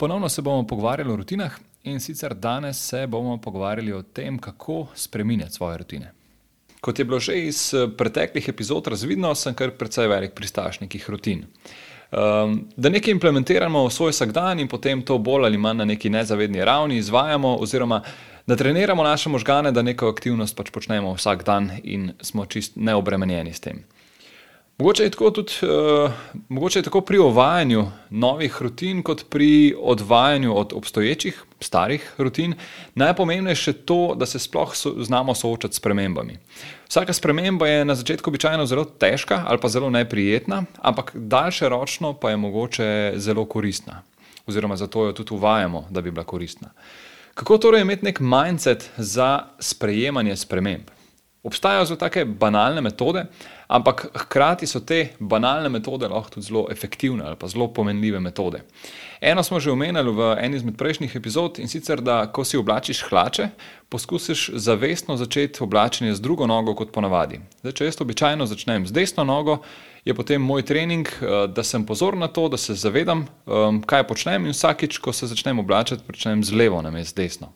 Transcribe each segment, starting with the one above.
Ponovno se bomo pogovarjali o rutinah in sicer danes se bomo pogovarjali o tem, kako spremenjati svoje rutine. Kot je bilo že iz eh, preteklih epizod razvidno, sem kar precej velik pristaš nekih rutin. Um, da nekaj implementiramo v svoj vsakdan in potem to bolj ali manj na neki nezavedni ravni izvajamo, oziroma da treniramo naše možgane, da neko aktivnost pač počnemo vsak dan in smo čist neobremenjeni s tem. Mogoče je, tudi, uh, mogoče je tako pri uvajanju novih rutin, kot pri odvajanju od obstoječih, starih rutin, najpomembnejše to, da se sploh so, znamo soočati s premembami. Vsaka sprememba je na začetku običajno zelo težka ali pa zelo neprijetna, ampak daljšeročno pa je mogoče zelo koristna. Oziroma, zato jo tudi uvajamo, da bi bila koristna. Kako torej imeti nek mindset za sprejemanje sprememb? Obstajajo zelo take banalne metode, ampak hkrati so te banalne metode lahko tudi zelo efektivne ali pa zelo pomenljive metode. Eno smo že omenjali v eni izmed prejšnjih epizod in sicer, da ko si oblačiš hlače, poskusiš zavestno začeti oblačenje z drugo nogo kot ponavadi. Zdaj, če jaz običajno začnem z desno nogo, je potem moj trening, eh, da sem pozoren na to, da se zavedam, eh, kaj počnem in vsakič, ko se začnem oblačiti, začnem z levo namesto desno.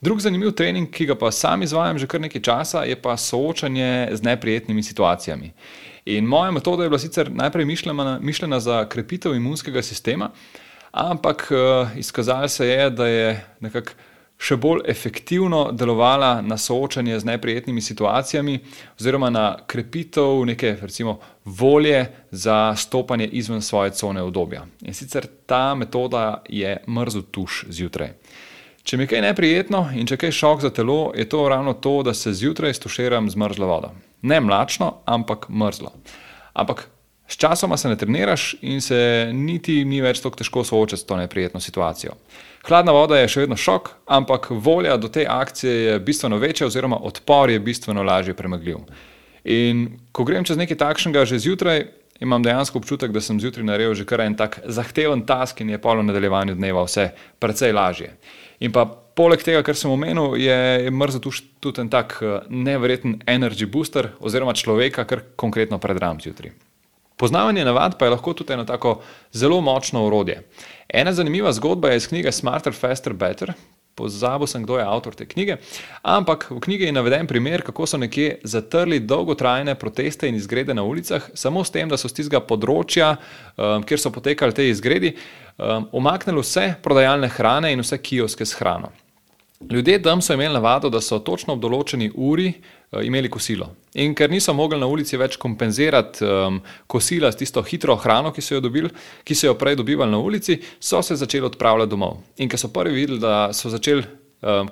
Drug zanimiv trening, ki ga pa sam izvajam že kar nekaj časa, je pa soočanje z neprijetnimi situacijami. In moja metoda je bila sicer najprej mišljena, mišljena za krepitev imunskega sistema, ampak uh, izkazalo se je, da je nekako še bolj efektivno delovala na soočanje z neprijetnimi situacijami, oziroma na krepitev neke recimo, volje za stopanje izven svoje cone obdobja. In sicer ta metoda je mrzel tuš zjutraj. Če mi je kaj neprijetno in če je kaj šok za telo, je to ravno to, da se zjutraj stoširam z mrzlo vodo. Ne mlačno, ampak mrzlo. Ampak s časoma se ne treniraš in se niti ni več tako težko soočati s to neprijetno situacijo. Hladna voda je še vedno šok, ampak volja do te akcije je bistveno večja, oziroma odpor je bistveno lažje premagljiv. In ko grem čez nekaj takšnega že zjutraj, imam dejansko občutek, da sem zjutraj naredil že kar en tak zahteven task in je polo nadaljevanju dneva vse precej lažje. In pa poleg tega, kar sem omenil, je, je mrzlo tudi en tak eh, nevreten energy booster, oziroma človeka, kar konkretno predram zjutraj. Poznavanje navad pa je lahko tudi eno tako zelo močno urodje. Ena zanimiva zgodba je iz knjige Smarter, Faster, Better. Pozabil sem, kdo je avtor te knjige, ampak v knjigi je naveden primer, kako so nekje zatrli dolgotrajne proteste in izgrede na ulicah, samo s tem, da so z tistega področja, um, kjer so potekali te izgredi, um, omaknili vse prodajalne hrane in vse kioske s hrano. Ljudje tam so imeli navado, da so točno ob določeni uri uh, imeli kosilo. In ker niso mogli na ulici več kompenzirati um, kosila s tisto hitro hrano, ki so jo dobili, ki so jo prej dobivali na ulici, so se začeli odpravljati domov. In ko so prvi videli, da so začeli. Um,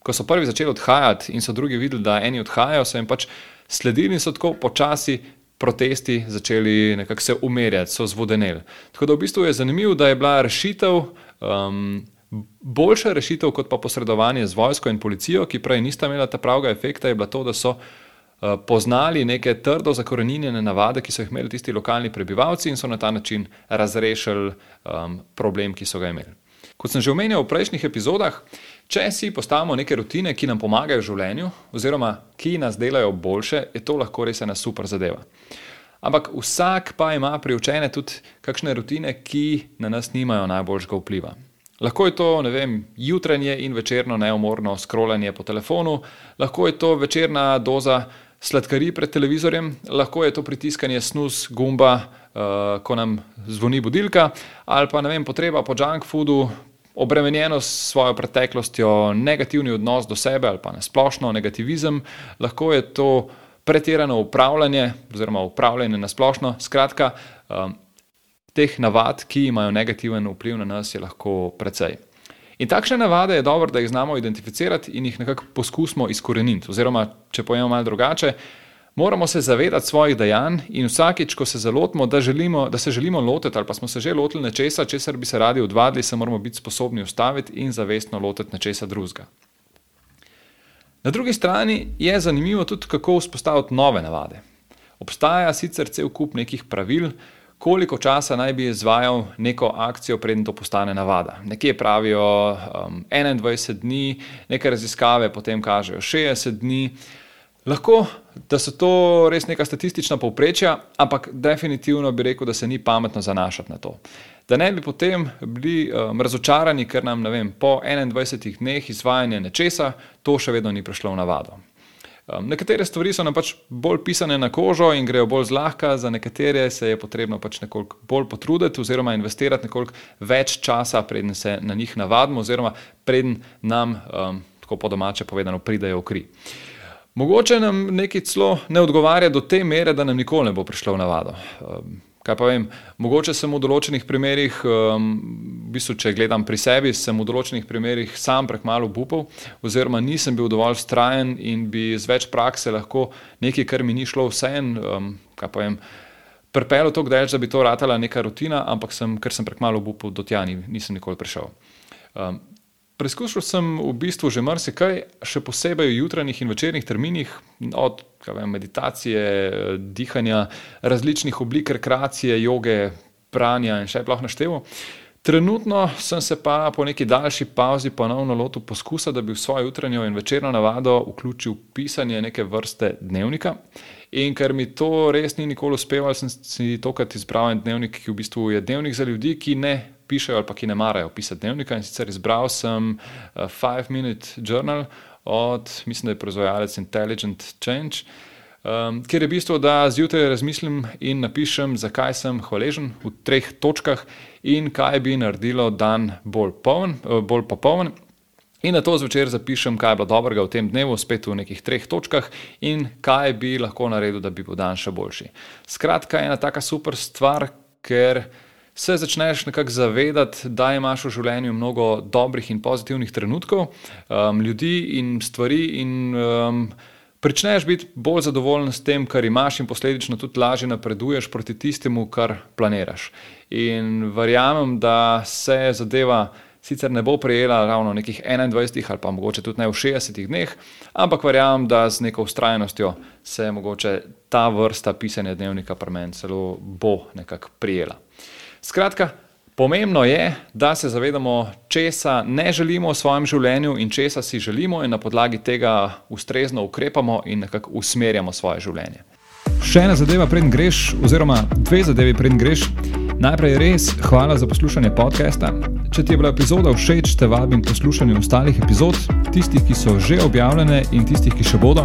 Ko so prvi začeli odhajati, in so drugi videli, da eni odhajajo, so jim pač sledili in so tako počasi protesti začeli nekako se umirjati, so zvodeneli. Tako da v bistvu je zanimivo, da je bila rešitev. Um, Boljša rešitev kot pa posredovanje z vojsko in policijo, ki prej nista imela ta pravega efekta, je bila to, da so uh, poznali neke trdo zakorenjene navade, ki so jih imeli tisti lokalni prebivalci in so na ta način razrešili um, problem, ki so ga imeli. Kot sem že omenjal v prejšnjih epizodah, če si postavimo neke rutine, ki nam pomagajo v življenju, oziroma ki nas delajo boljše, je to lahko res ena super zadeva. Ampak vsak pa ima priučene tudi kakšne rutine, ki na nas nimajo najboljšega vpliva. Lahko je to vem, jutranje in večerno neumorno scrollanje po telefonu, lahko je to večerna doza sladkarij pred televizorjem, lahko je to pritiskanje snus gumba, uh, ko nam zvoni budilka, ali pa vem, potreba po junk foodu, obremenjenost s svojo preteklostjo, negativni odnos do sebe ali pa nasplošno negativizem, lahko je to pretirano upravljanje oziroma upravljanje nasplošno. Skratka, um, teh navad, ki imajo negativen vpliv na nas, je lahko precej. In takšne navade je dobro, da jih znamo identificirati in jih nekako poskusimo izkoreniti. Oziroma, če pojemo malo drugače, Moramo se zavedati svojih dejanj in vsakeč, ko se zalotimo, da, želimo, da se želimo lotiti, ali pa smo se že lotili nečesa, česar bi se radi odvadili, se moramo biti sposobni ustaviti in zavestno lotiti nečesa drugega. Na drugi strani je zanimivo tudi, kako vzpostaviti nove navade. Obstaja sicer cel kup nekih pravil, koliko časa naj bi izvajal neko akcijo, preden to postane navada. Nekje pravijo um, 21 dni, neke raziskave potem kažejo 60 dni. Lahko, da so to res neka statistična povprečja, ampak definitivno bi rekel, da se ni pametno zanašati na to. Da ne bi potem bili um, razočarani, ker nam vem, po 21 dneh izvajanja nečesa to še vedno ni prišlo v navado. Um, nekatere stvari so nam pač bolj pisane na kožo in grejo bolj zlahka, za nekatere se je potrebno pač nekoliko bolj potruditi oziroma investirati nekoliko več časa, preden se na njih navadimo oziroma preden nam, um, tako po domače povedano, pridajo v kri. Mogoče nam nekaj celo ne odgovarja do te mere, da nam nikoli ne bo prišlo v navado. Um, Kaj pa vem, mogoče sem v določenih primerih, um, bistvu, če gledam pri sebi, sem v določenih primerih sam prekmalo upal, oziroma nisem bil dovolj strajen in bi z več prakse lahko nekaj, kar mi ni šlo vse en, um, kaj pa vem, prepelo to, da bi to ratala neka rutina, ampak sem, ker sem prekmalo upal, do tja nisem nikoli prišel. Um, Preizkušal sem v bistvu že marsikaj, še posebej v jutranjih in večernih terminih, od vem, meditacije, dihanja, različnih oblik rekreacije, joge, pranja in še lahko naštevo. Trenutno sem se pa po neki daljši pauzi ponovno lotil poskusa, da bi v svojo jutranjo in večerno navado vključil pisanje neke vrste dnevnika. In ker mi to res ni nikoli uspevalo, sem si tokrat izbral en dnevnik, ki v bistvu je dnevnik za ljudi, ki ne pišejo ali pa ki ne marajo pisati dnevnika. In sicer izbral sem uh, Five Minute Journal od, mislim, da je proizvajalec Intelligent Change. Um, ker je bistvo, da zjutraj razmislim in napišem, zakaj sem hvaležen v treh točkah in kaj bi naredilo dan bolj, poln, uh, bolj popoln. In na to zvečer zapišem, kaj je bilo dobrega v tem dnevu, spet v nekih treh točkah, in kaj bi lahko naredil, da bi bil dan še boljši. Skratka, ena taka super stvar, ker se začneš nekako zavedati, da imaš v življenju mnogo dobrih in pozitivnih trenutkov, um, ljudi in stvari. In, um, Pričneš biti bolj zadovoljen s tem, kar imaš, in posledično tudi lažje napreduješ proti tistemu, kar planiraš. In verjamem, da se zadeva sicer ne bo prejela ravno nekih 21 ali pa mogoče tudi ne v 60 dneh, ampak verjamem, da z neko ustrajnostjo se mogoče ta vrsta pisanja dnevnika pri meni celo bo nekako prijela. Skratka, pomembno je, da se zavedamo, česa ne želimo v svojem življenju in česa si želimo, in na podlagi tega ustrezno ukrepamo in nekako usmerjamo svoje življenje. Še ena zadeva, preden greš, oziroma dve zadevi, preden greš. Najprej res hvala za poslušanje podcasta. Če ti je bila epizoda všeč, te vabim poslušati ostalih epizod, tistih, ki so že objavljene in tistih, ki še bodo.